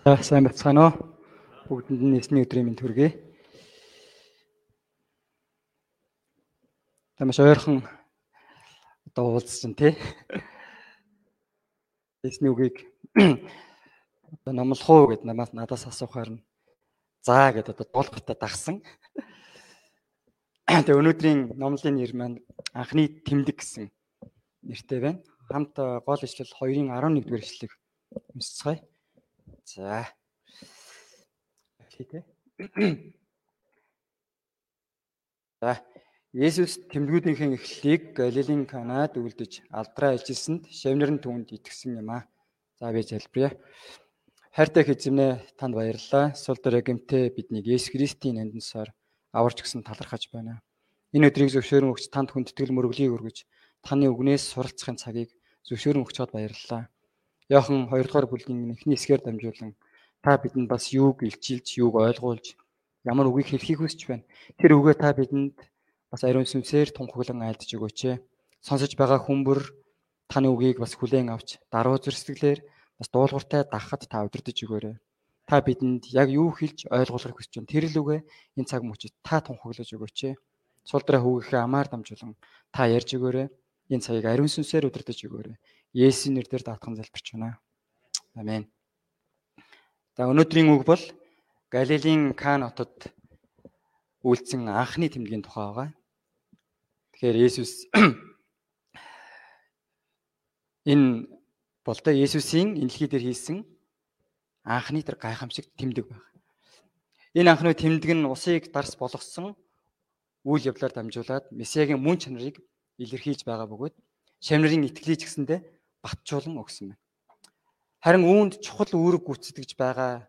За сайн бацгаана уу? Бүгдэнд нь эсний өдрийн мэнд хүргэе. Тамаш ойрхон одоо уулзсан тий. Эсний үгийг одоо номлох уу гэд намаас надаас асуухаар нь заа гэд одоо дуулгартаа дагсан. Тэгээ өнөөдрийн номлын нэр маань анхны тэмдэг гэсэн нэртэй байна. Хамт гол ишлэл 2-ын 11 дугаар ишлэгийг уншицгаая. За. Хэлээ. За. Есүс тэмдгүүдийнхээ эхлэлийг Галилийн Канаад үлдэж алдраа ижилсэнд шавнырын түнд итгэсэн юм аа. За би залбирая. Хайртай хэзэмнэ танд баярлалаа. Сул дорой гэмтээ биднийг Есүс Христийн нандинсаар аварч гисэн талархаж байна. Энэ өдрийг зөвшөөрөн өгч танд хүндэтгэл мөрөглийг өргөж таны үгнээс суралцахын цагийг зөвшөөрөн өгч чад баярлалаа. Яохан 2 дугаар бүлгийн эхний хэсгээр дамжуулан та бидэнд бас юуг илчилж, юуг ойлгуулж, ямар үгийг хэлхийг хүсэж байна. Тэр үгээ та бидэнд бас ариун сүнсээр тунхаглан айлдж өгөөч. Сонсож байгаа хүмүүр таны үгийг бас хүлээн авч, даруй зөрсгөлээр бас дуулууртай дахад та удирдах өгөөрэй. Та бидэнд яг юу хэлж ойлгуулахыг хүсэж байна. Тэр л үгээ энэ цаг мөчид та тунхаглаж өгөөч. Сулдраа хүүгийнхээ амаар дамжуулан та ярьж өгөөрэй. Энэ цагийг ариун сүнсээр удирдах өгөөрэй. Есүсийн нэрээр даатхан залбирч байна. Амен. За өнөөдрийн үг бол Галилийн Кан хотод үйлцэн анхны тэмдгийн тухай байгаа. Тэгэхээр Есүс энэ бол та Есүсийн энэлхий дээр хийсэн анхны тэр гайхамшиг тэмдэг байна. Энэ анхны тэмдэг нь усыг дарс болгосон үйл явдлаар дамжуулаад Месиагийн мөн чанарыг илэрхийлж байгаа бөгөөд шамнарын итгэлийг ч гэсэндэ батжуулан өгсөн байна. Харин үүнд чухал үүрэг гүйцэтгэж байгаа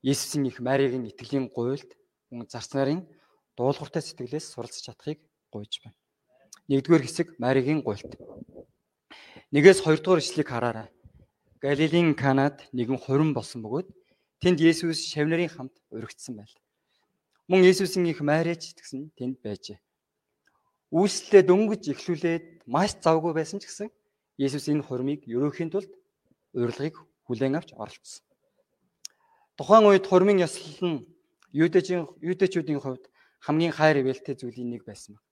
Есүсийн их Мариагийн итгэлийн гуйлд мөн зарц нарын дуулууртай сэтгэлээс суралцж чадахыг гуйж байна. Нэгдүгээр хэсэг Мариагийн гуйлд. Нэгээс хоёрдугаар ишлэгийг хараарай. Галилийн Канад нэгэн хурим болсон бөгөөд тэнд Есүс шавнарын хамт уригдсан байл. Мөн Есүсийн их Мариач гэсэн тэнд байжээ үйлслэлээ дөнгөж эхлүүлээд маш завгүй байсан ч гэсэн Есүс энэ хурмыг өрөөхийн тулд урилгыг хүлээн авч оролцсон. Тухайн үед хурмын ёслол нь юудэчийн юудэчүүдийн хувьд хамгийн хайр ивэлтэй зүйлийн нэг байсан баг.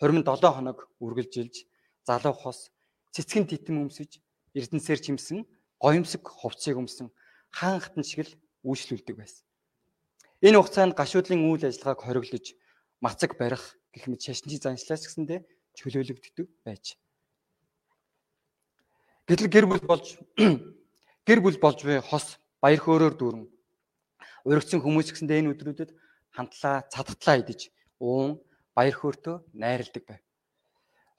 Хурим 7 хоног үргэлжилж залуу хос цэцгэн титэм өмсөж эрдэнсээр чимсэн гоёмсог хувцсыг өмсөн хаан хатан шиг л үйлчлүүлдэг байсан. Энэ хугацаанд гашуудлын үйл ажиллагааг хориглож мацаг барих гэх мэт шашны заншлаас гэсэндэ чөлөөлөгддөг байж. Гэтэл гэр бүл болж гэр бүл болж буй хос баяр хөөрөөр дүүрэн уригдсан хүмүүс гэсэндэ энэ өдрүүдэд хамтлаа цадтлаа идэж уун баяр хөөртөө найрладаг байв.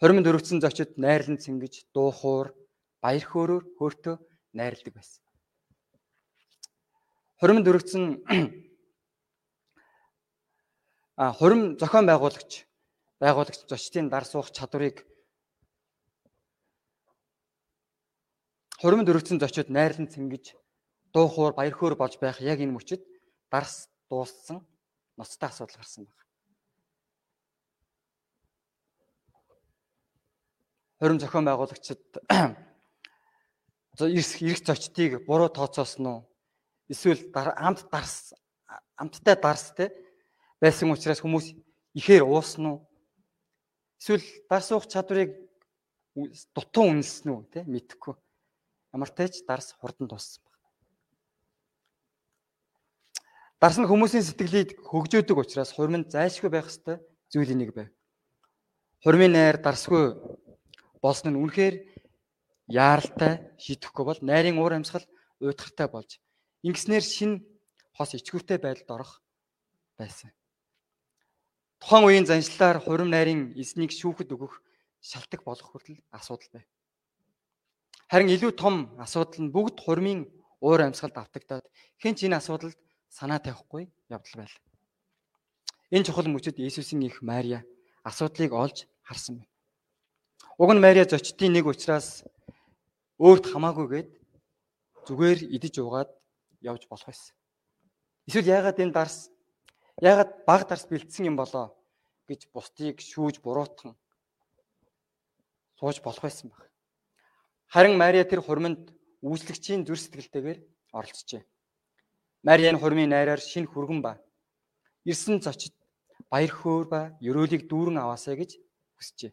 Хоримд өргөцсөн зочид найрлан цэнгэж дуухуур баяр хөөрөөр хөөртөө найрладаг байсан. Хоримд өргөцсөн а хурим зохион байгуулагч байгуулагч зочдын дар суух чадварыг хуримд өргөцсөн зочид найрлан цэнгэж дуу хуур баяр хөөр болж байх яг энэ мөчид дарс дууссан ноцтой асуудал гарсан байна. Хорим зохион байгуулагчид эрх зочдыг буруу тооцоосон уу? Эсвэл амт дарс амттай дарс те байсан учраас хүмүүс ихээр уусан уу? Эсвэл дарс уух чадварыг дутуу үнэлсэн үү те мэдэхгүй. Ямар ч дарс хурдан дууссан баг. Дарс нь хүмүүсийн сэтгэлийг хөгжөөдөг учраас хурмын зайлшгүй байх ёстой зүйлийн нэг байв. Хурмын найр дарсгүй болсон нь үнэхээр яаралтай шидэхгүй бол найрын уур амьсгал уйдгартай болж ингэснээр шин хос ичгүүртэй байдалд орох байсан. Тухайн үеийн заншлаар хурим найрын эснийг шүүхэд өгөх шалтак болох хүртэл асуудал байв. Харин илүү том асуудал нь бүгд хурмын уур амьсгалд автагдаад хэн ч энэ асуудалд санаа тавихгүй явдал байл. Энэ чухал мөчөд Иесусийн их Мария асуудлыг олж харсан байна. Уг нь Мария зочдын нэг учраас өөрт хамаагүйгээд зүгээр идэж уугаад явж болох байсан. Эсвэл яагаад энэ дарс яагаад баг дарс бэлдсэн юм болоо гэж бусдыг шүүж буруутган сууж болох байсан баг. Харин Мария тэр хурманд үйлчлэгчийн зүр сэтгэлтэйгээр оролцжээ. Мариан хурмын найраар шинэ хүргэн ба ирсэн зочид баяр хөөр ба ёроолыг дүүрэн аваасаа гэж хүсжээ.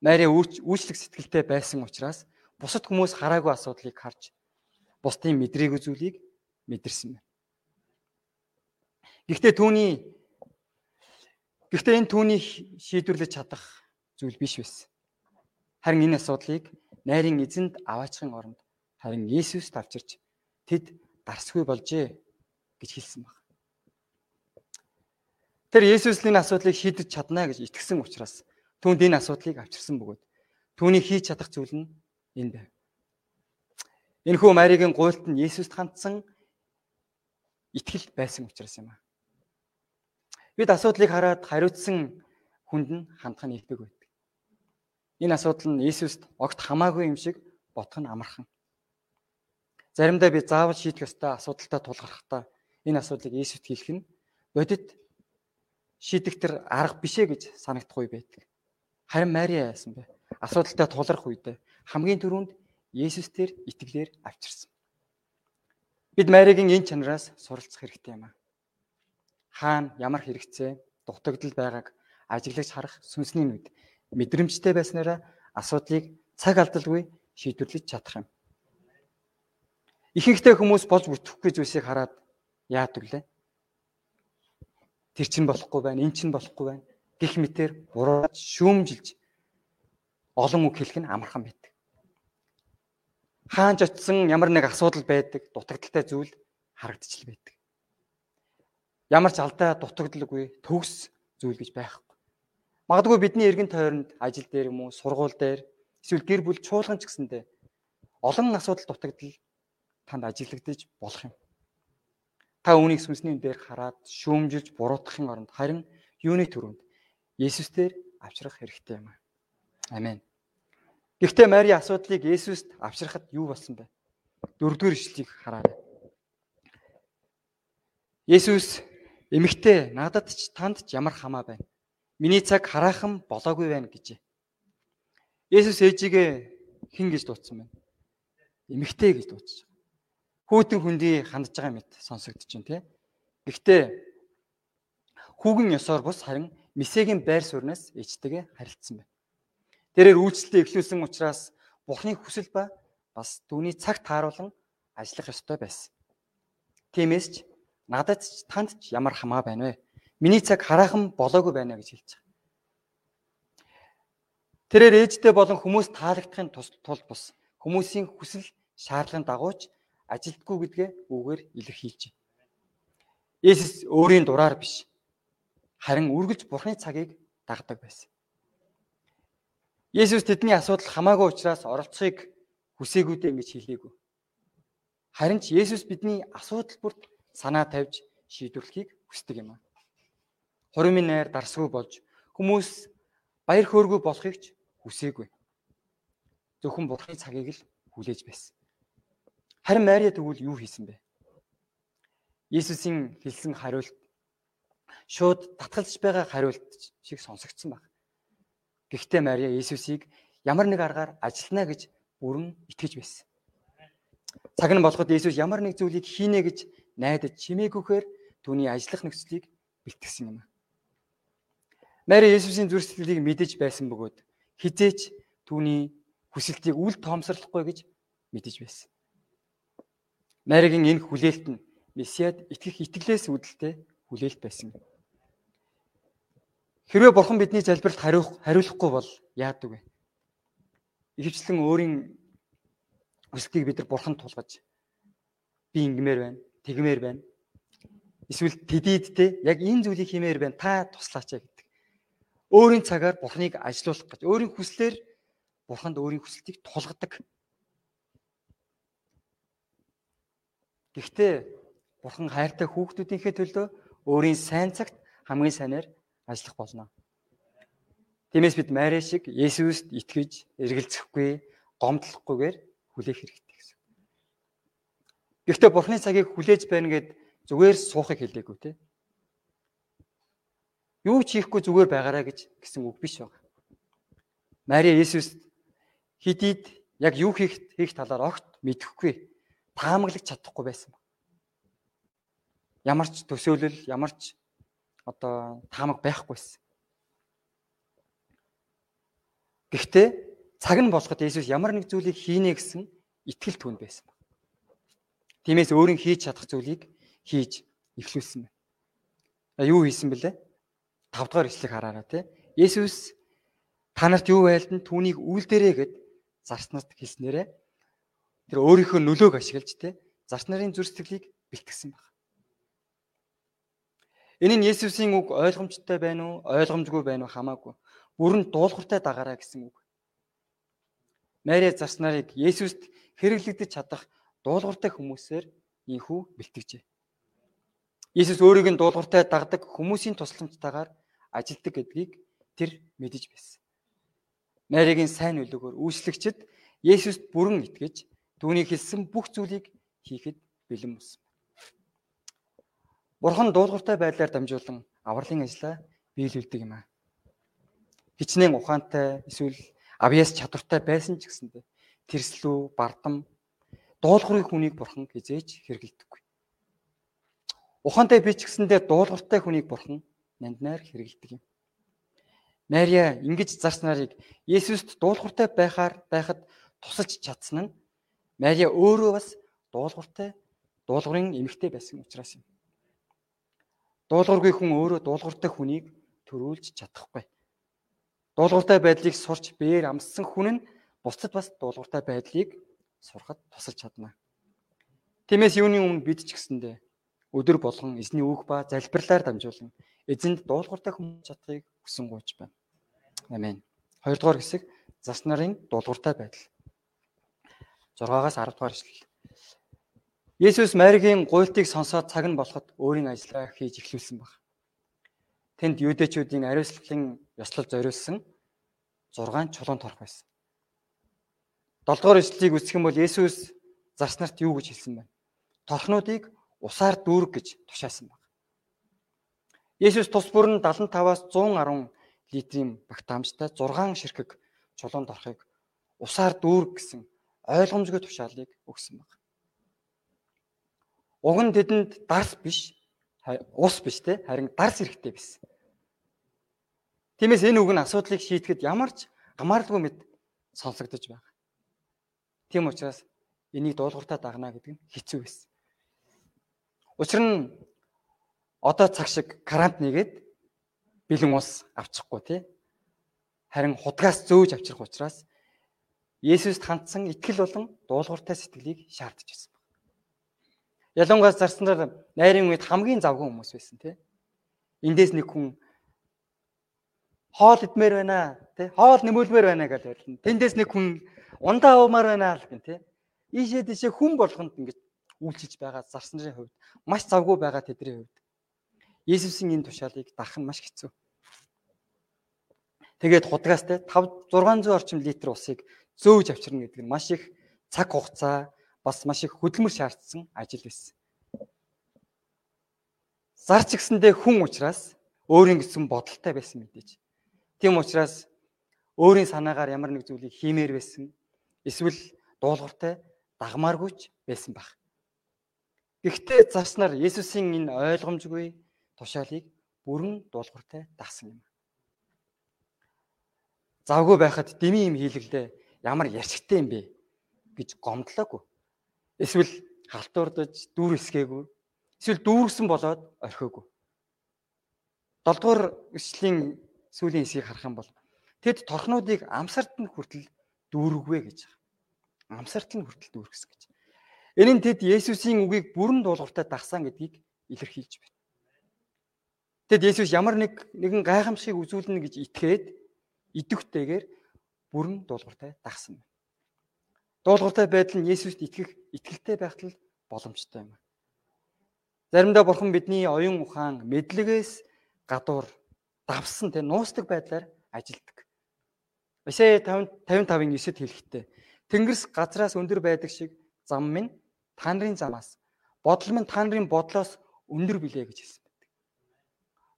Мари үйлчлэг сэтгэлтэй байсан учраас бусад хүмүүс хараагүй асуудлыг харж бусдын мэдрээгүй зүйлийг мэдэрсэн байна. Гэхдээ түүний гэхдээ энэ түүний шийдвэрлэж чадах зүйл биш байсан. Харин энэ асуудлыг найрын эзэнд аваачхын оронд харин Есүс тавчирч тэд дарсгүй болжээ гэж хэлсэн баг. Тэр Есүс энэ асуудлыг шийдэж чадна гэж итгэсэн учраас түүнд энэ асуудлыг авчирсан бөгөөд түүний хийж чадах зүйл нь энэ байв. Энэхүү Маригийн гуйлт нь Есүст хандсан итгэл байсан учраас юм аа. Бид асуудлыг хараад хариуцсан хүнд нь хандах нь илбэг байдаг. Энэ асуудал нь Есүст огт хамаагүй юм шиг бодох нь амархан. Заримдаа би заавал шийдэх ёстой асуудалтай тулгархдаа энэ асуудлыг Иесуст хэлэх нь бодит шийдэх тэр арга бишээ гэж санагдахгүй байдаг. Харин Мария яасан бэ? Асуудалтай тулгарх үедээ хамгийн түрүүнд Иесус дээр итгэлээр авчирсан. Бид Маригийн энэ чанараас суралцах хэрэгтэй юм аа. Хаана ямар хэрэгцээ, дутагдал байгааг ажиглаж харах сүнсний нүд мэдрэмжтэй байснараа асуудлыг цаг алдалгүй шийдвэрлэж чадах юм. Ихэнхдээ хүмүүс болж бүтэхгүй зүйлсийг хараад яадаг лээ. Тэр чинь болохгүй байна, эн чинь болохгүй байна. Гэх мэтэр бурууж шүүмжилж олон үг хэлэх нь амархан байдаг. Хаанч очисон ямар нэг асуудал байдаг, дутагдaltaй зүйл харагдчихл байдаг. Ямар ч алдаа дутагдалгүй төгс зүйл гэж байхгүй. Магадгүй бидний эргэн тойронд ажил дээр юм уу, сургууль дээр эсвэл гэр бүл чуулган ч гэсэндээ олон асуудал дутагдал танд ажиглагдаж болох юм. Та үүнийг сүнсний дээр хараад шүүмжилж буруутгахын оронд харин юуны төрөнд Есүстээр авчрах хэрэгтэй юм. Амен. Гэхдээ Мари асуудлыг Есүст авчрахад юу болсон бэ? Дөрөвдүгээр ишлэгийг хараарай. Есүс эмэгтэй надад ч танд ч ямар хамаа байна. Миний цаг хараахан болоогүй байна гэжээ. Есүс ээжигээ хин гэж дуудсан байна. Эмэгтэй гэж дуудсан хүүтэн хүндий хандж байгаа мэт сонсогдож байна тий. Гэхдээ хүүгэн ёсоор бус харин Месегийн байр суурнаас ээжтэйгээ харилцсан байна. Тэрээр үйлчлэлээ эхлүүлсэн учраас Бурхны хүсэл ба бас түүний цаг тааруулан ажиллах ёстой байсан. Тиймээс ч надад ч танд ч ямар хамаа байна вэ? Миний цаг хараахан болоогүй байна гэж хэлж байгаа. Тэрээр ээжтэй болон хүмүүс таалагдахын тулд бус хүмүүсийн хүсэл шаардлагын дагууч ажилтгүй гэдгээ үгээр илэрхийлж байна. Есүс өөрийн дураар биш. Харин үргэлж Бурхны цагийг дагдаг байсан. Есүс тэдний асуудал хамаагүй учраас оролцохыг хүсээгүй дээ гэж хэлээгүй. Харин ч Есүс бидний асуудал бүрт санаа тавьж шийдвэрлэхийг хүсдэг юм аа. Хуримын найр дарсгүй болж хүмүүс баяр хөөргүй болохыг ч хүсээгүй. Зөвхөн Бурхны цагийг л хүлээж байсан. Харин Мария тэгвэл юу хийсэн бэ? Есүсийн хэлсэн хариулт шууд татгалж байгаа хариулт шиг сонсогдсон баг. Гэхдээ Мария Есүсийг ямар нэг аргаар ажилтна гэж бүрэн итгэж байсан. Цаг нь болоход Есүс ямар нэг зүйлийг хийнэ гэж найдаж чимээгүйхээр түүний ажиллах нөхцөлийг бэлтгэсэн юм. Мари Есүсийн зүрх сэтгэлийг мэдэж байсан бөгөөд хизээч түүний хүсэлтийг үл тоомсорлохгүй гэж мэдэж байсан. Маригийн энэ хүлээлт нь Месиад итгэх итгэлээс үүдэлтэй хүлээлт байсан. Хэрвээ бурхан бидний залбиралд хариух хариулахгүй бол яадаг вэ? Ихэвчлэн өөрийн хүсэлтийг бид нар бурханд тулгаж би ингэмээр байна, тэгмээр байна. Эсвэл тэдийдтэй яг энэ зүйлийг хиймээр байна. Та туслаач гэдэг. Өөрийн цагаар бурханыг ажилуулах гэж өөрийн хүслээр бурханд өөрийн хүсэлтийг тулгадаг. Гэхдээ Бурхан хайртай хүүхдүүдийнхээ төлөө өөрийн сайн цагт хамгийн сайнаар ажиллах болно. Тиймээс бид Мари шиг Есүст итгэж эргэлзэхгүй, гомдлохгүйгээр хүлээх хэрэгтэй. Гэхдээ Бурханы цагийг хүлээж байна гэд зүгээр суухыг хэлээгүй те. Юу ч хийхгүй зүгээр байгаараа гэж гэсэн үг биш байна. Мари Есүст хидийд яг юу хийх хийх талаар огт мэдэхгүй таамаглаж чадахгүй байсан. Ямар ч төсөөлөл, ямар ч одоо таамаг байхгүйсэн. Гэхдээ цаг нь болоход Есүс ямар нэг зүйлийг хийнэ гэсэн итгэл түн байсан. Тиймээс өөрийн хийж чадах зүйлийг хийж эхлүүлсэн байна. Юу хийсэн бэлээ? 5 дугаар эшлэг хараараа тий. Есүс та нарт юу байлдан түүнийг үйлдэрээ гэд зарц нарт хэлснээрээ тэр өөрийнхөө нөлөөг ашиглаж тий зарц нарын зүр сэтгэлийг бэлтгэсэн баг. Энэ нь Есүсийн үг ойлгомжтой байна уу, ойлгомжгүй байна уу хамаагүй. Бүрэн дуулууртай дагараа гэсэн үг. Мария зарц нарыг Есүст хэрэглэгдэж чадах дуулууртай хүмүүсээр ийхүү бэлтгэжээ. Есүс өөрийг нь дуулууртай дагдаг хүмүүсийн тусламжтайгаар ажилдаг гэдгийг тэр мэдэж байсан. Маригийн сайн үлгөөр үйлчлэгчд Есүст бүрэн итгэж түүний хэлсэн бүх зүйлийг хийхэд бэлэн болсон. Бурхан дуулууртай байдлаар дамжуулан авралын ажлаа биелүүлдэг юм аа. Хичнээн ухаантай эсвэл авьяас чадвартай байсан ч гэсэндэ тэрслүү, бардам дуулуурын хүнийг бурхан хизээж хэрэгэлдэггүй. Ухаантай би ч гэсэндэ дуулууртай хүнийг бурхан нанднаар хэрэгэлдэг юм. Мария ингэж зарц нарыг Есүст дуулууртай байхаар байхад тусалж чадсан нь Мария өөрөө бас дуулууртай дуулуурын эмэгтэй байсан учраас юм. Дуулуургүй хүн өөрөө дуулууртай хүнийг төрүүлж чадахгүй. Дуулууртай байдлыг сурч бээр амссан хүн нь бусдад бас дуулууртай байдлыг сурахад тусалж чадна. Тиймээс юуны өмнө бид ч гэсэндээ өдөр болгон эзний үг ба залбирлаар дамжуулан эзэнд дуулууртай хүмүүс чадхыг хүсэн гуйж байна. Амен. Хоёрдугаар хэсэг зас нарын дуулууртай байдал. 6-аас 10 дугаар ишлэл. Есүс Маригийн гуйлтыг сонсоод цаг нь болоход өөрийн ажлаа хийж эхлүүлсэн баг. Тэнд юудэчүүдийн ариуслалын ёслол зориулсан 6 чулуун торох байсан. 7 дугаар ишлэлийг үсгэх юм бол Есүс зарс нарт юу гэж хэлсэн бэ? Торхнуудыг усаар дүүрэг гэж тушаасан баг. Есүс тус бүр нь 75-аас 110 литрийн багтаамжтай 6 ширхэг чулуунд орохыг усаар дүүрэг гэсэн ойлгомжгүй тушаалыг өгсөн баг. Уг нь тэдэнд дарс биш, ус биш те харин дарс хэрэгтэй байсан. Тиймээс энэ үг нь асуудлыг шийдэхэд ямар ч гамаарлгүй мэд сонсогдож байна. Тийм учраас энийг дуулууртаа дагна гэдэг нь хэцүү байсан. Учир нь одоо цаг шиг карант нэгээд бэлэн ус авчихгүй тий. Харин худгаас зөөж авчрах учраас Есүст хандсан итгэл болон дуулууртай сэтгэлийг шаардж байсан баг. Ялангуяа зарснаар найрын үед хамгийн завгүй хүмүүс байсан тий. Эндээс нэг хүн хоол идмээр байна тий. Хоол нэмүүлмээр байна гэж ярьлаа. Тэндээс нэг хүн ундаа уумаар байна л гэн тий. Ийшээ тийшээ хүн болгонд ингэж үйлчилж байгаа зарсан нарын хувьд маш завгүй байгаа тэдний хувьд Есүсийн энэ тушаалыг дарах нь маш хэцүү. Тэгээд худгаас те 5 600 орчим литр усыг зөөж авчирна гэдэг нь маш их цаг хугацаа бас маш их хөдөлмөр шаардсан ажил байсан. Зарч гисэндээ хүн учраас өөрийн гэсэн бодолтой байсан мэдээж. Тийм учраас өөрийн санаагаар ямар нэг зүйлийг хиймээр байсан. Эсвэл дуулууртай дагмааргүйч байсан баг. Гэхдээ зарснаар Есүсийн энэ ойлгомжгүй тушаалыг бүрэн дуулууртай дагсан юм. Завгүй байхад дими юм хийлгэлээ ямар ярьчтай юм бэ гэж гомдлоогүй. Эсвэл халтуурдаж дүүрсгээгүй. Эсвэл дүүрсэн болоод орхиогүй. 7 дугаар эслийн сүүлийн хэсгийг харах юм бол тэд торхнуудыг амсарт нь хүртэл дүүргвэ гэж байгаа. Амсарт нь хүртэл дүүргэсэн гэж. Энэ нь тэд Есүсийн үгийг бүрэн дуулууртай дагсан гэдгийг илэрхийлж байна. Тэгэд Есүс ямар нэг нэгэн гайхамшиг үзүүлнэ гэж итгээд идэвхтэйгээр бүрэн дуулууртай дагсан байна. Дуулууртай байдал нь Есүст итгэх итгэлтэй байхад л боломжтой юм. Заримдаа бурхан бидний оюун ухаан мэдлэгээс гадуур давсан тэ нуустдаг байдлаар ажилдаг. Исая 50 55-ын 9-д хэлэхдээ Тэнгэрс газраас өндөр байдаг шиг зам минь та нарын замаас бодол минь та нарын бодлоос өндөр билээ гэж хэлсэн.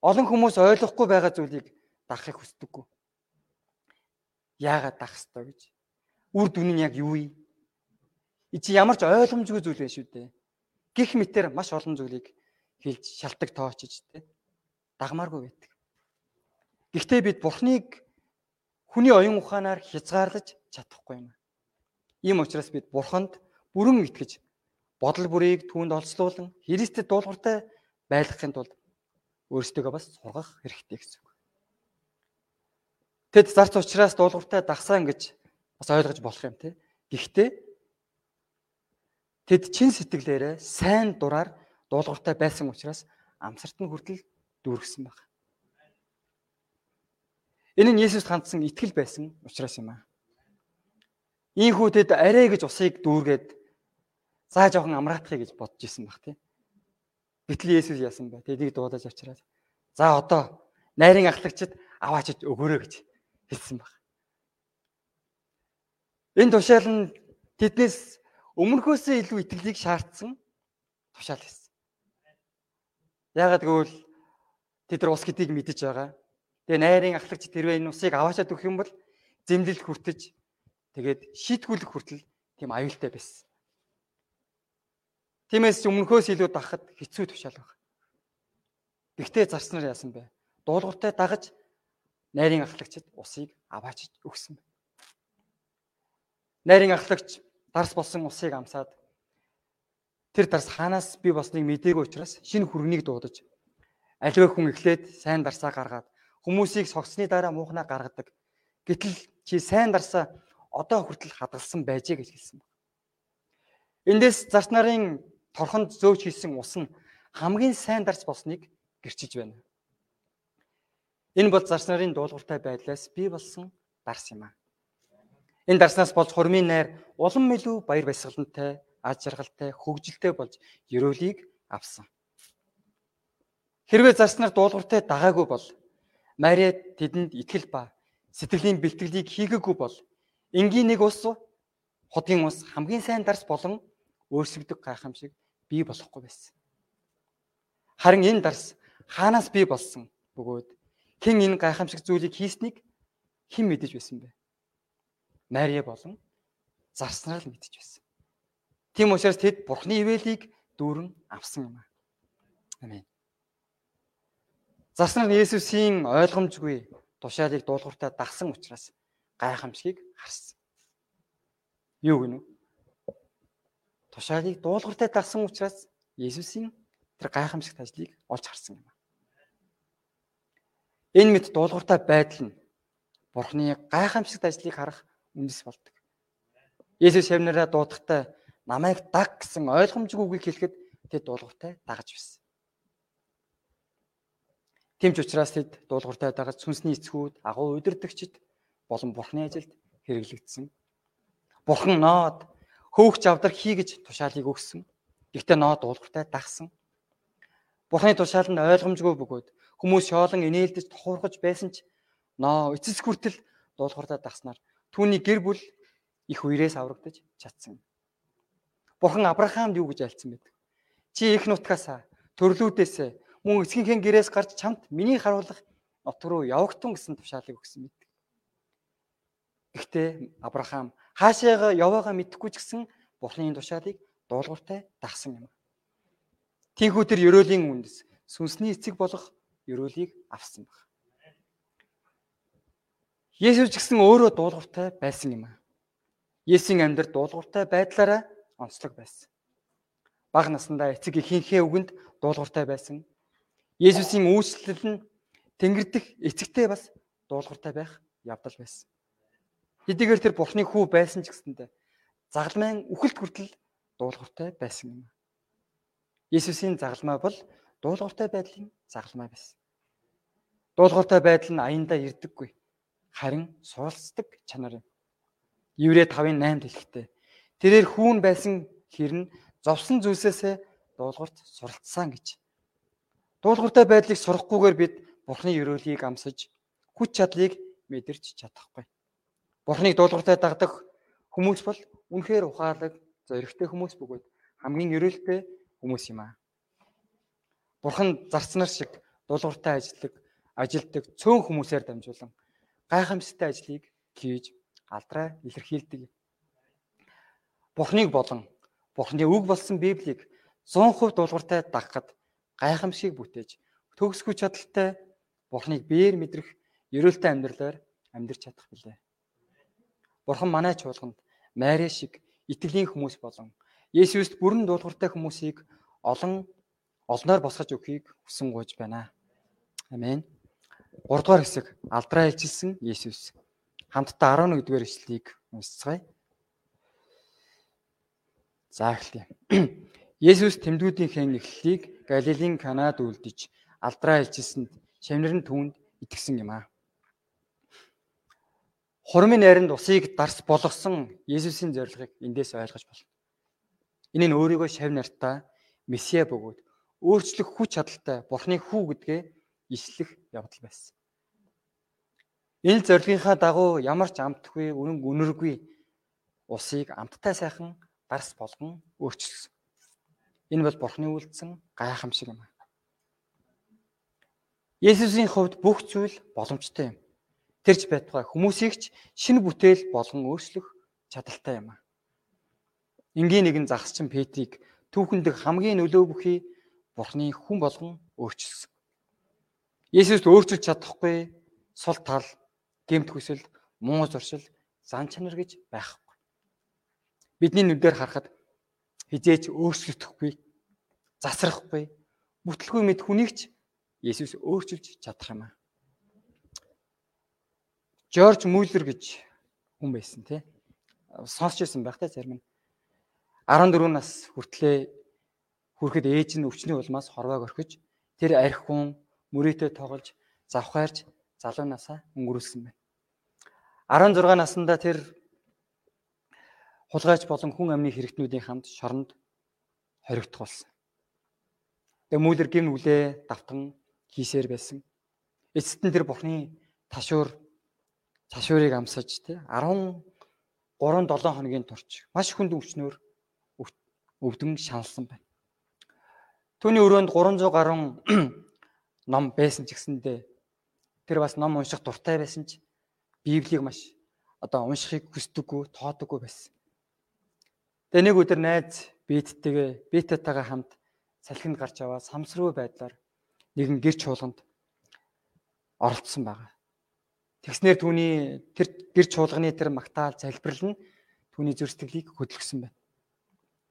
Олон хүмүүс ойлгохгүй байгаа зүйлийг дагахыг хүсдэггүй. Яагаад дах ёстой гэж үр дүн нь яг юу вэ? Чи ямар ч ойлгомжгүй зүйл байна шүү дээ. Гих мэтэр маш олон зүйлийг хэлж шалтак тоочж тэ дагмааргүй байдаг. Гэхдээ бид Бурхныг хүний оюун ухаанаар хязгаарлаж чадахгүй юм. Ийм учраас бид Бурханд бүрэн итгэж бодол бүрийг түүнд олцлуулан Христэд дуулууртай байлгахын тулд өөрсдөө бас сургах хэрэгтэй гэсэн үг. Тэд зарц учраас дуулууртай дагсаан гэж бас ойлгож болох юм те. Гэхдээ Тэд чин сэтгэлээрээ сайн дураар дуулууртай байсан учраас амсарт нь хүртэл дүүргэсэн байна. Энэ нь Есүст хандсан итгэл байсан учраас юм аа. Ийхүү тэд арай гэж усыг дүүргээд заа жоохон амраатахыг гэж бодож исэн баг тий. Гэтэл Есүс яасан бэ? Тэдийг дуудаж авчираад за одоо найрын ахлагчид аваачиж өгөөрэй гэж хэлсэн баг. Энэ тушаал нь тэднээс өмнөхөөсөө илүү итгэлийг шаардсан тушаал хийсэн. Яагаад гэвэл тэд нар ус гэдгийг мэдэж байгаа. Тэгээ найрын ахлагч тэрвээ энэ усыг аваачаад өгөх юм бол зэмлэл хүртэж тэгээд шийтгүүлэх хүртэл тийм аюултай байсан. Тиймээс өмнөхөөс илүү дахад хэцүү тушаал байна. Гэхдээ зарц нар яасан бэ? Дуулууртай дагаж найрын ахлагчид усыг аваачиж өгсөн. Найрын ахлагч дарс болсон усыг амсаад тэр дарс хаанаас би босныг мдээгүй учраас шинэ хүргэнийг дуудаж аливаа хүн эхлээд сайн дарсаа гаргаад хүмүүсийг согсны дараа муухнаа гаргадаг. Гэтэл чи сайн дарсаа одоо хүртэл хадгалсан байжээ гэж хэлсэн байна. Эндээс зарц нарын торхонд зөөж хийсэн ус нь хамгийн сайн дарс болсныг гэрчиж байна. Энэ бол зарц нарын дуулууртай байдлаас бий болсон дарс юм аа. Энэ дарснаас болж хурмын найр улам илүү баяр баясгалантай, аз жаргалтай, хөгжилтэй болж ерөөлийг авсан. Хэрвээ зарснаар дуулууртай дагаагүй бол Мариа тэдэнд итгэл ба сэтгэлийн бэлтгэлийг хийгээгүй бол энгийн нэг ус хотын ус хамгийн сайн дарс болон өөрсгдөг гайхамшиг бий болохгүй байсан. Харин энэ дарс хаанаас бий болсон бөгөөд хэн энэ гайхамшиг зүйлийг хийснийг хэн мэдэж байсан бэ? Мария болон зарснаар л мэдж байсан. Тийм учраас тэд Бурхны ивэлийг дүүрэн авсан юм аа. Амен. Зарснаар Есүсийн ойлгомжгүй тушаалыг дуулууртаа дагсан учраас гайхамшигыг харсан. Юу гэнэ? Тушаалыг дуулууртаа дагсан учраас Есүсийн тэр гайхамшигт ажлыг олж харсан юм. Энэ мэд дуулууртай байдал нь Бурхны гайхамшигт ажлыг харах үндэс болдог. Есүс шавнараа дуудахтаа намайг даг гэсэн ойлгомжгүй үгийг хэлэхэд тэд дуулууртай дагаж байсан. Тэмч учраас тэд дуулууртай дагаж сүнсний эцгүүд агуу удирдахчид болон бурхны ажилд хэрэглэгдсэн. Бурхан ноод хөөгч авдар хий гэж тушаалыг өгсөн. Гэхдээ ноод дуулууртай дагсан. Бурхны тушаал нь ойлгомжгүй бөгөөд хүмүүс шоолон инээлдэж тухуурхаж байсан ч ноо эцэс хүртэл дуулууртай дагснаар Түүний гэр бүл их үерээс аврагдаж чадсан. Бурхан Авраамд юу гэж альцсан бэ? Чи их нутгаас төрлүүдээс мөн эцгийнхээ гэрээс гарч чамд миний харуулах нот руу явагтун гэсэн тушаалыг өгсөн мэд. Гэхдээ Авраам хаашаага яваагаа мэдэхгүй ч гэсэн Бурханы тушаалыг дуулууртай дагсан юм. Тинхүү тэр ерөөлийн үндэс сүнсний эцэг болох ерөөлийг авсан баг. Есүс ч гэсэн өөрөө дуулууртай байсан юм. Есүсийн амьдрал дуулууртай байдлаараа онцлог байсан. Бага насндаа эцэг эхийнхээ үгэнд дуулууртай байсан. Есүсийн үйлчлэл нь Тэнгэр дэх эцэгтэй бас дуулууртай байх явдал байсан. Хэдийгээр тэр Бурхны хүү байсан ч гэсэндэ загалмайн үхэлт хүртэл дуулууртай байсан юм. Есүсийн загалмай бол дуулууртай байдлын загалмай байсан. Дуулууртай байдал нь аяндаа ирдэггүй харин суралцдаг чанар юм. Еврэ 5:8 дэлхтэй. Тэрээр хүүн байсан хэрн зовсон зүйлсээсээ дуулуурт суралцсан гэж. Дуулууртай байдлыг сурахгүйгээр бид Бурхны өрөөлийг амсаж хүч чадлыг мэдэрч чадахгүй. Бурхныг дуулууртай дагдаг хүмүүс бол үнэхээр ухаалаг, зоригтой хүмүүс бөгөөд хамгийн өрөөлтэй хүмүүс юм аа. Бурхан зарцнаар шиг дуулууртай ажилладаг, ажилдаг цөөн хүмүүсээр дамжуулан гайхамшигтай ажлыг хийж алдраа илэрхийлдэг Бурхныг болон Бурхны үг болсон Библийг 100% дуулууртай дагахад гайхамшиг бүтээж төгсгүү чадaltaй Бурхныг биеэр мэдрэх ерөөлтэй амьдралаар амьдрч чадах билээ. Бурхан манай чуулганд Мари шиг итгэлийн хүмүүс болон Есүст бүрэн дуулууртай хүмүүсийг олон олноор босгож өгөхийг хүсэн гуйж байна. Амен. 3 дугаар хэсэг алдраа илчилсэн Есүс. Хамтдаа 11 дугаар ишлэлийг уншицгаая. За эхлэе. Есүс тэмдгүүдийнхээ эхлэлийг Галилийн Канаад үлдэж алдраа илчилсэнд шавнар нь түүнд итгэсэн юм аа. Хурмын найранд усыг дарс болгосон Есүсийн зорилгыг эндээс ойлгож болно. Энэ нь өөрийгөө шав нартаа месиа бөгөөд өөрчлөх хүч чадалтай Бурхны хүү гэдгээ ислэх явдал байсан. Энэ зорилгынхаа дагуу ямар ч амтгүй үнэн үнэргүй усыг амттай сайхан дарс болгон өөрчилсөн. Энэ бол Бурхны үйлдсэн гайхамшиг юм. Есүсийн хувьд бүх зүйл боломжтой юм тэрч байтугай хүмүүсийг ч шинэ бүтээл болгон өөрчлөх чадaltaй юм аа. Энгийн нэгэн загасчин Петрийг түүхэндх хамгийн нөлөө бүхий Бурхны хүн болгон өөрчилсөн. Есүс өөрчилж чадахгүй сул тал, гемт хүсэл, муу зуршил, зан чанар гэж байхгүй. Бидний нүдээр харахад хизээч өөрчлөгдөхгүй, засрахгүй, бүтлгүй мэд хүнийг ч Есүс өөрчилж чадах юм аа. Жорж Мюллер гэж хүн байсан тий. Сонсч ирсэн байх та зарим нь. 14 нас хүртлээ хүрэхэд ээж нь өвчний улмаас хорвоог орхиж тэр арх хүн мөрөөдөө тоглож завхаарч залуу насаа өнгөрүүлсэн байна. 16 наснда тэр хулгайч болон хүн амны хэрэгтнүүдийн хамт шоронд хоригдох болсон. Тэгээ мүүлэр гин үлээ давтан хийсээр байсан. Эцэст нь тэр бурхны ташуур цашуурыг амсаж тий 13 7 хоногийн турш маш хүнд өвчнөөр өвдөн шаналсан байна. Түүний өрөөнд 300 гаруй ном байсан ч гэсэндээ тэр бас ном унших дуртай байсан ч Библийг маш одоо уншихыг хүсдэггүй, тоодоггүй байсан. Тэгээ нэг өдөр найз Беттэйгээ Бетэтайгаа хамт салхинд гарч аваад самсруу байдлаар нэгэн гэр чуулганд оролцсон байгаа. Тэгснээр түүний тэр гэр чуулганы тэр магтаал залбирал нь түүний зүр сэтгэлийг хөдөлгсөн байна.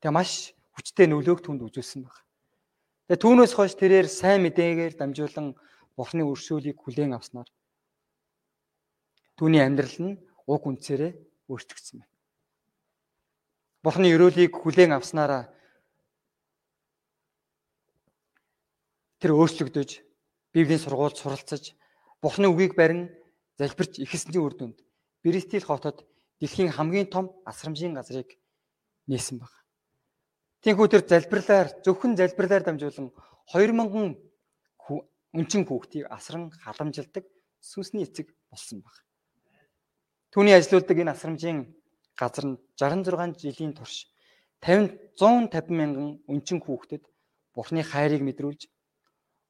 Тэгээ маш хүчтэй нөлөөг түнд үзүүлсэн байна. Тэгээ түүнээс хойш тэрээр сайн мэдээгээр дамжуулан Бурхны өршөөлийг хүлээн авснаар түүний амьдрал нь уг үнцээрээ өөрчлөгдсөн байна. Бурхны өрөөлийг хүлээн авснараа тэр өөрчлөгдөж Библийн сургуульд суралцаж Бурхны үгийг барин залбирч ихэсний үр дүнд Бристил хотод дэлхийн хамгийн том асрамжийн газрыг нээсэн баг. Тиймээс тэр залбирлаар зөвхөн залбирлаар дамжуулан 2000 өнчин хүүхдийг асран халамжилдаг сүнсний эцэг болсон баг. Түүний ажилуулдаг энэ асрамжийн газар нь 66 жилийн турш 50 150 мянган өнчин хүүхдэд Бурхны хайрыг мэдрүүлж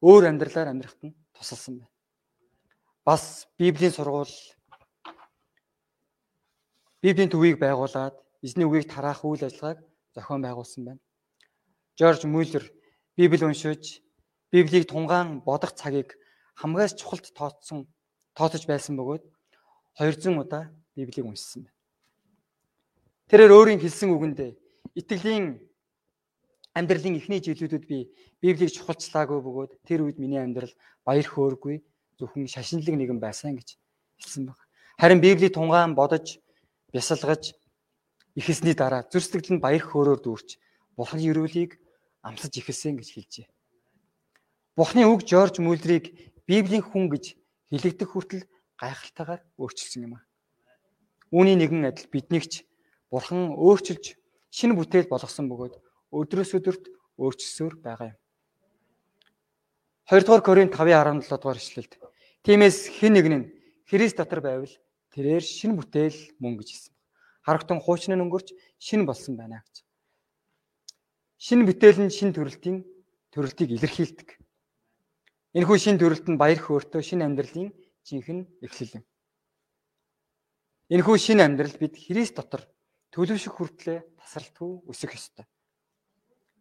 өөр амьдралаар амьдрахад нь тусалсан байна бас Библийн сургууль Библийн төвийг байгуулад эзний үгийг тараах үйл ажиллагааг зохион байгуулсан байна. Жорж Мюллер Библи уншиж Библийг тунгаан бодох цагийг хамгаас чухалд тооцсон тооцож байсан бөгөөд 200 удаа Библийг уншсан байна. Тэрээр өөрийн хэлсэн үгэндээ итгэлийн амьдралын эхний жилүүдүүд би Библийг чухалчлаагүй бөгөөд тэр үед миний амьдрал баяр хөөргүй зөвхөн шашинлаг нэгэн байсан гэж хэлсэн байна. Харин Библийг тунгаан бодож, бясалгаж ихэсний дараа зүр сэтгэл нь баяр хөөрөөр дүүрч Бурхны өрөөлийг амсаж ихэлсэн гэж хэлжээ. Бурхны үг Жорж Мүлдрийг Библийн хүн гэж хэлэгдэх хүртэл гайхалтайгаар өөрчилсөн юм а. Үүний нэгэн адил биднийг ч Бурхан өөрчилж шинэ бүтээл болгосон бөгөөд өдрөөс өдөрт өөрчилсөөр байгаа юм. 2 дугаар Коринт 5:17 дугаар ишлэлд Тиймээс хэн нэг нь Христ дотор байвал тэрээр шин бүтээл мөн гэж хэлсэн. Харагтун хуучин нь өнгөрч шин болсон байна гэж. Шин бүтээл нь шин төрөлтийн төрөлтийг илэрхийлдэг. Энэхүү шин төрөлт нь баяр хөөртэй шин амьдралын жинхэнэ эхлэл юм. Энэхүү шин амьдрал бид Христ дотор төлөвшөх хүртлээр тасралтгүй өсөх ёстой.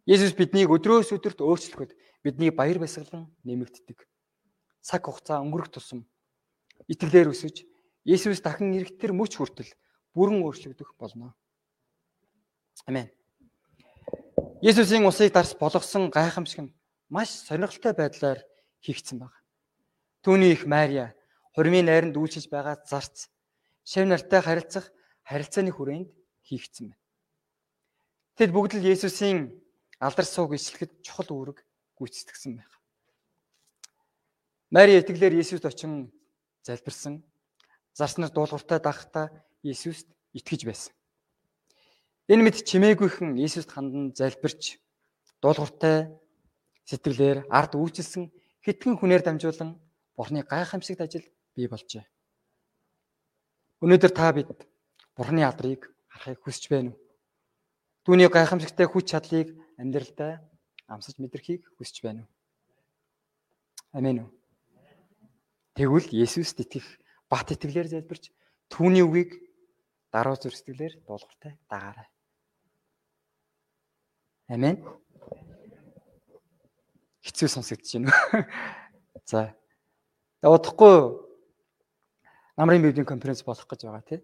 Есүс биднийг өдрөөс өдөрт өөрчлөхөд бидний баяр баясгалан нэмэгддэг. Цаг хугацаа өнгөрөх тусам итгэлээр өсөж Есүс дахин ирэхтэр мөч хүртэл бүрэн өөрчлөгдөх болно. Амен. Есүсийн усыг дарс болгосон гайхамшиг нь маш сонирхолтой байдлаар хийгдсэн байна. Түүний их Мария хурмын найранд үйлчилж байгаа зарц шав нартай харилцах харилцааны хүрээнд хийгдсэн байна. Тэд бүгд л Есүсийн алдар сууг ишлэхэд чухал үүрэг гүйцэтгэсэн байна. Мари итгэлээр Есүст очин залбирсан. Зарснаар дуулууртай дагахтаа Есүст итгэж байсан. Энэ мэд чимээгүйхэн Есүст хандан залбирч дуулууртай сэтгэлээр ард үйлчилсэн хитгэн хүнээр дамжуулан Бурхны гайхамшигт ажил бий болжээ. Өнөөдөр та бид Бурхны алдрыг харахыг хүсэж байна уу? Түүний гайхамшигтай хүч чадлыг амьдралдаа амсаж мэдрэхийг хүсэж байна уу? Амен үү? Тэгвэл Есүст итгэх бат итгэлээр залбирч түүний үгийг даруй зүр сэтгэлээр дуулууртай дагаарай. Амен. Хэцүү сонсогдож байна? За. Удахгүй намрын библийн конференц болох гэж байгаа тийм.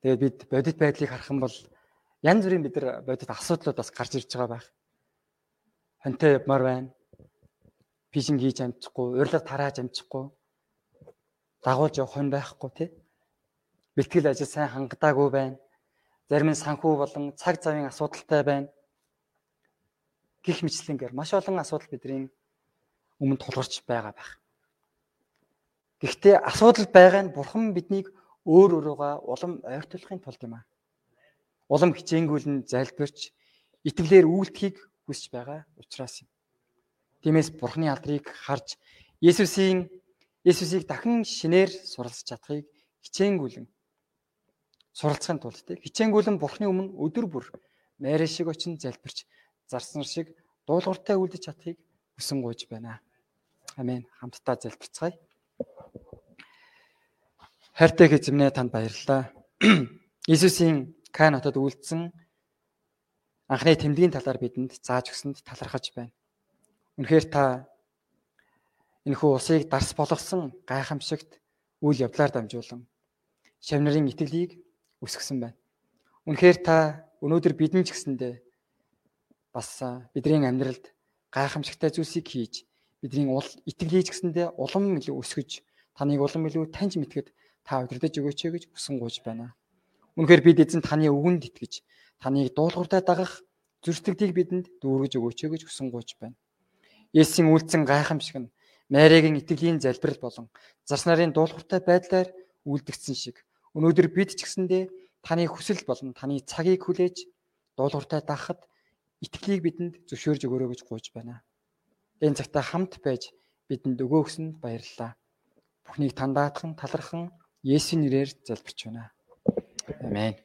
Тэгээд бид бодит байдлыг харах юм бол янз бүрийн бид нар бодит асуудлууд бас гарч ирж байгаа байх. Хонтой явмаар байна. Фишинг хийж амжихгүй, урилга тарааж амжихгүй. Дагуулж явах хон байхгүй тий. Бэлтгэл ажил сайн хангадаагүй байна. Зарим нь санхүү болон цаг завын асуудалтай байна. Гэх мэтлэнгээр маш олон асуудал бидний өмнө тулгарч байгаа байх. Гэхдээ асуудал байгаа нь бурхан биднийг өөр өөрөөгөө улам ойртуулахын тулд юм аа. Улам хичээнгүйлэн залбирч итгэлээр үйлдэхийг хүсэж байгаа учраас юм. Тиймээс бурханы алдрыг харж Есүсийн Есүсийг дахин шинээр суралцж чадахыг хичээнгүйлэн суралцахын тулд хичээнгүйлэн бурханы өмнө өдөр бүр майраа шиг очин залбирч зарсан шиг дуулууртай үлдэж чадахыг хүсэн гуйж байна. Амен. Хамтдаа залбирцгаая. Хайртай эзэмнээ танд баярлалаа. Иесусийн Кан хотод үйлдсэн анхны тэмдгийн талаар бидэнд зааж өгсөнд талархаж байна. Үнэхээр та энэхүү усыг дарс болгосон гайхамшигт үйл явдлаар дамжуулан шав нарын итгэлийг үсгэсэн байна. Үнэхээр та өнөөдөр бидэн ч гэсэндээ бас бидний амьдралд гайхамшигтай зүйлсийг хийж бидний итгэлийг ч гэсэндээ улам илүү өсгөж таныг улам илүү таньж мэдгэд та удирдах өгөөч гэж хүсэн гуйж байна. Үнэхээр бид эзэн таны үгэнд итгэж таныг дуулууртай дагах зөрсдөгдийг бидэнд дүүргэж өгөөч гэж хүсэн гуйж байна. Есүсийн үйлцэн гайхамшиг нь Мариагийн итгэлийн залбирал болон зас нарын дуулууртай байдлаар үлдгэсэн шиг өнөөдөр бид ч гэсэндээ таны хүсэл болон таны цагийг хүлээж дуулууртай дагахад итгэлийг бидэнд зөвшөөрж өгөөрэй гэж гуйж байна. Энэ цагта хамт байж бидэнд өгөөхсөнд баярлалаа. Бүхнийг тандаатхан талархан Есүсийн нэрээр залбирч байна. Амен.